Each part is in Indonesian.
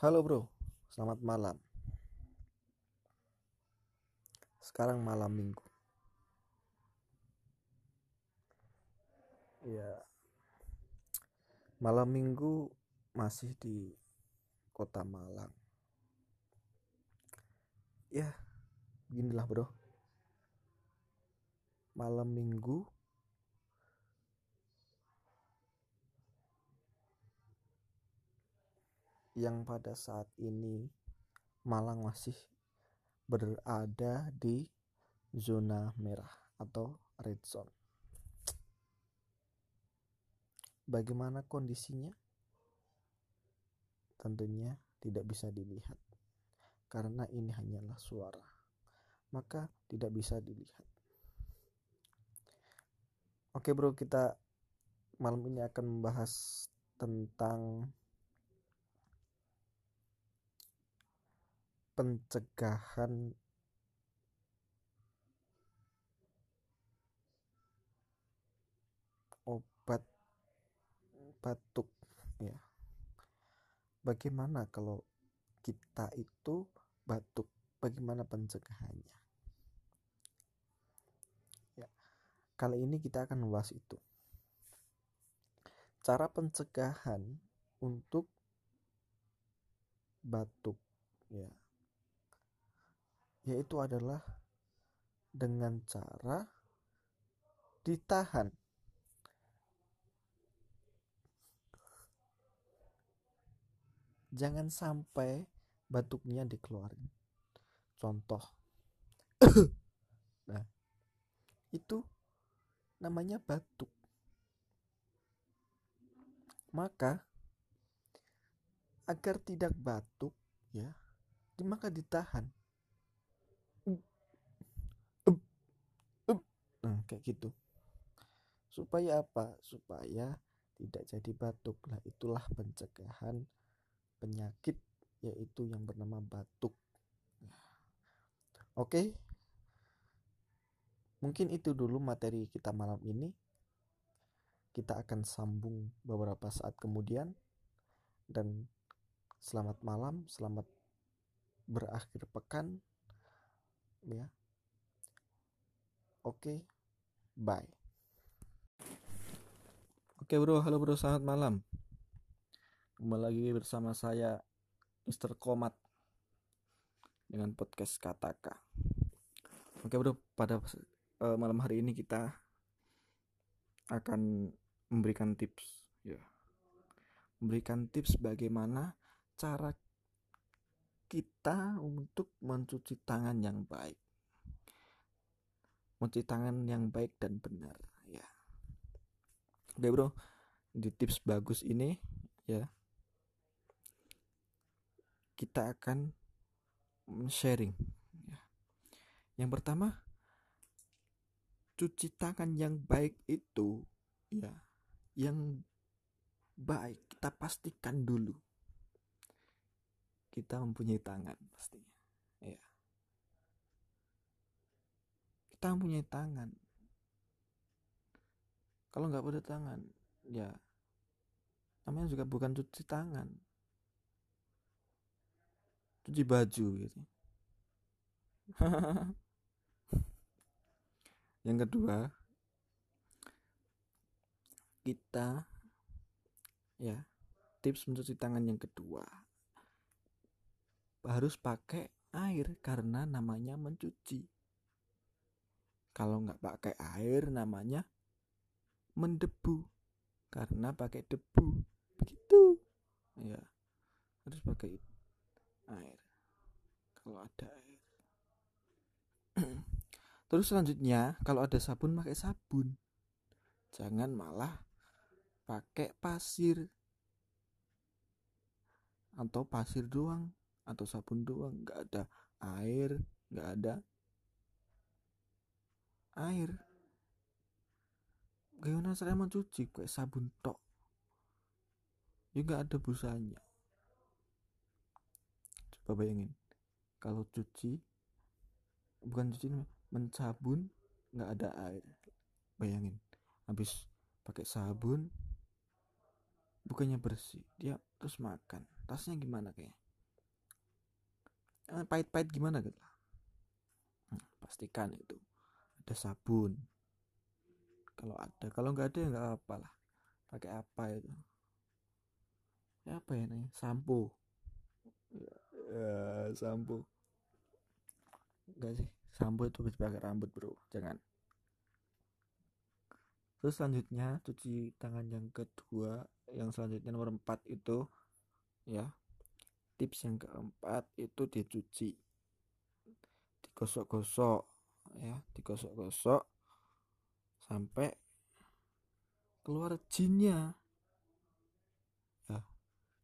Halo bro, selamat malam. Sekarang malam minggu. Ya, malam minggu masih di kota Malang. Ya, beginilah bro. Malam minggu yang pada saat ini Malang masih berada di zona merah atau red zone. Bagaimana kondisinya? Tentunya tidak bisa dilihat karena ini hanyalah suara. Maka tidak bisa dilihat. Oke bro, kita malam ini akan membahas tentang pencegahan obat batuk ya. Bagaimana kalau kita itu batuk? Bagaimana pencegahannya? Ya. Kali ini kita akan membahas itu. Cara pencegahan untuk batuk ya yaitu adalah dengan cara ditahan. Jangan sampai batuknya dikeluarin. Contoh. Nah itu namanya batuk. Maka agar tidak batuk ya maka ditahan nah kayak gitu. Supaya apa? Supaya tidak jadi batuk. Lah itulah pencegahan penyakit yaitu yang bernama batuk. Oke. Mungkin itu dulu materi kita malam ini. Kita akan sambung beberapa saat kemudian. Dan selamat malam selamat berakhir pekan ya Oke, bye. Oke bro, halo bro, selamat malam. Kembali lagi bersama saya Mr. Komat dengan podcast Kataka. Oke bro, pada uh, malam hari ini kita akan memberikan tips ya. Memberikan tips bagaimana cara kita untuk mencuci tangan yang baik mencuci tangan yang baik dan benar ya. Oke bro. Di tips bagus ini ya kita akan sharing ya. yang pertama cuci tangan yang baik itu ya yang baik kita pastikan dulu. Kita mempunyai tangan pastinya ya kita punya tangan. Kalau nggak pada tangan ya namanya juga bukan cuci tangan. Cuci baju gitu. Yang kedua kita ya tips mencuci tangan yang kedua. Harus pakai air karena namanya mencuci kalau nggak pakai air namanya mendebu. Karena pakai debu. Begitu. Ya harus pakai air. Kalau ada air. Terus selanjutnya kalau ada sabun pakai sabun. Jangan malah pakai pasir. Atau pasir doang. Atau sabun doang. Nggak ada air. Nggak ada air. Gimana saya mencuci kayak sabun tok. Ya nggak ada busanya. Coba bayangin kalau cuci bukan cuci mencabun nggak ada air. Bayangin habis pakai sabun bukannya bersih dia terus makan. Tasnya gimana kayak eh, pahit-pahit gimana gitu hmm, pastikan itu ada sabun. Kalau ada kalau nggak ada ya nggak apa lah. Pakai apa itu? Ya apa ya nih sampo. Ya, ya sampo. Enggak sih sampo itu bisa pakai rambut bro. Jangan. Terus selanjutnya cuci tangan yang kedua yang selanjutnya nomor 4 itu ya. Tips yang keempat itu dicuci. Digosok-gosok ya digosok-gosok sampai keluar jinnya. Ya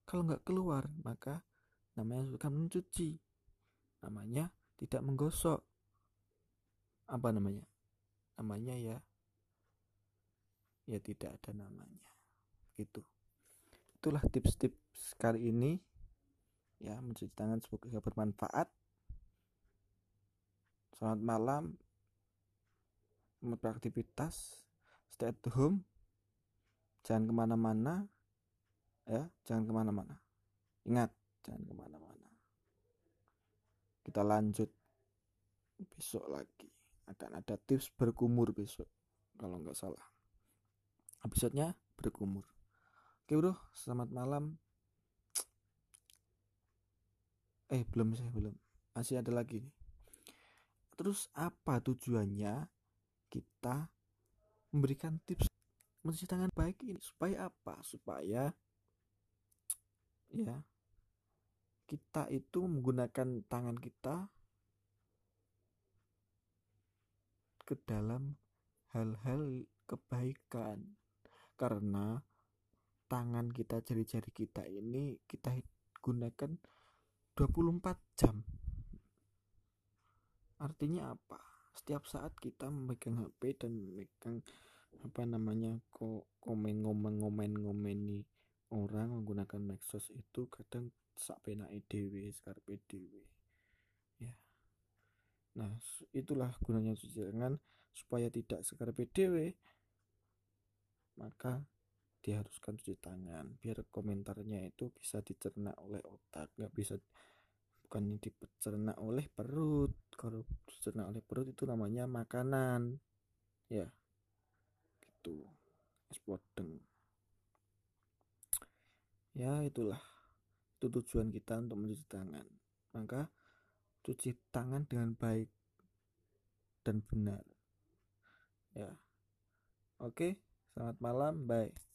kalau nggak keluar maka namanya bukan mencuci. Namanya tidak menggosok. Apa namanya? Namanya ya ya tidak ada namanya. Gitu. Itulah tips-tips kali ini. Ya mencuci tangan semoga bermanfaat selamat malam. Beraktivitas. Stay at home. Jangan ke mana-mana ya. Jangan ke mana-mana. Ingat jangan ke mana-mana. Kita lanjut besok lagi. Akan ada tips berkumur besok kalau nggak salah. Episodenya berkumur. Oke bro. Selamat malam. Eh belum sih belum. Masih ada lagi nih terus apa tujuannya kita memberikan tips mencuci tangan baik ini? Supaya apa? Supaya ya kita itu menggunakan tangan kita ke dalam hal-hal kebaikan. Karena tangan kita jari-jari kita ini kita gunakan 24 jam artinya apa? Setiap saat kita memegang HP dan memegang apa namanya kok komen ngomen ngomen ngomeni orang menggunakan medsos itu kadang sak pena EDW skarpe dewe ya. Nah itulah gunanya cuci tangan. Supaya tidak skarpe dewe maka diharuskan cuci tangan. Biar komentarnya itu bisa dicerna oleh otak nggak bisa bukan dicerna oleh perut. Kalau dicerna oleh perut itu namanya makanan. Ya gitu. Es ya itulah. Itu tujuan kita untuk mencuci tangan. Maka cuci tangan dengan baik dan benar. Ya. Oke selamat malam. Bye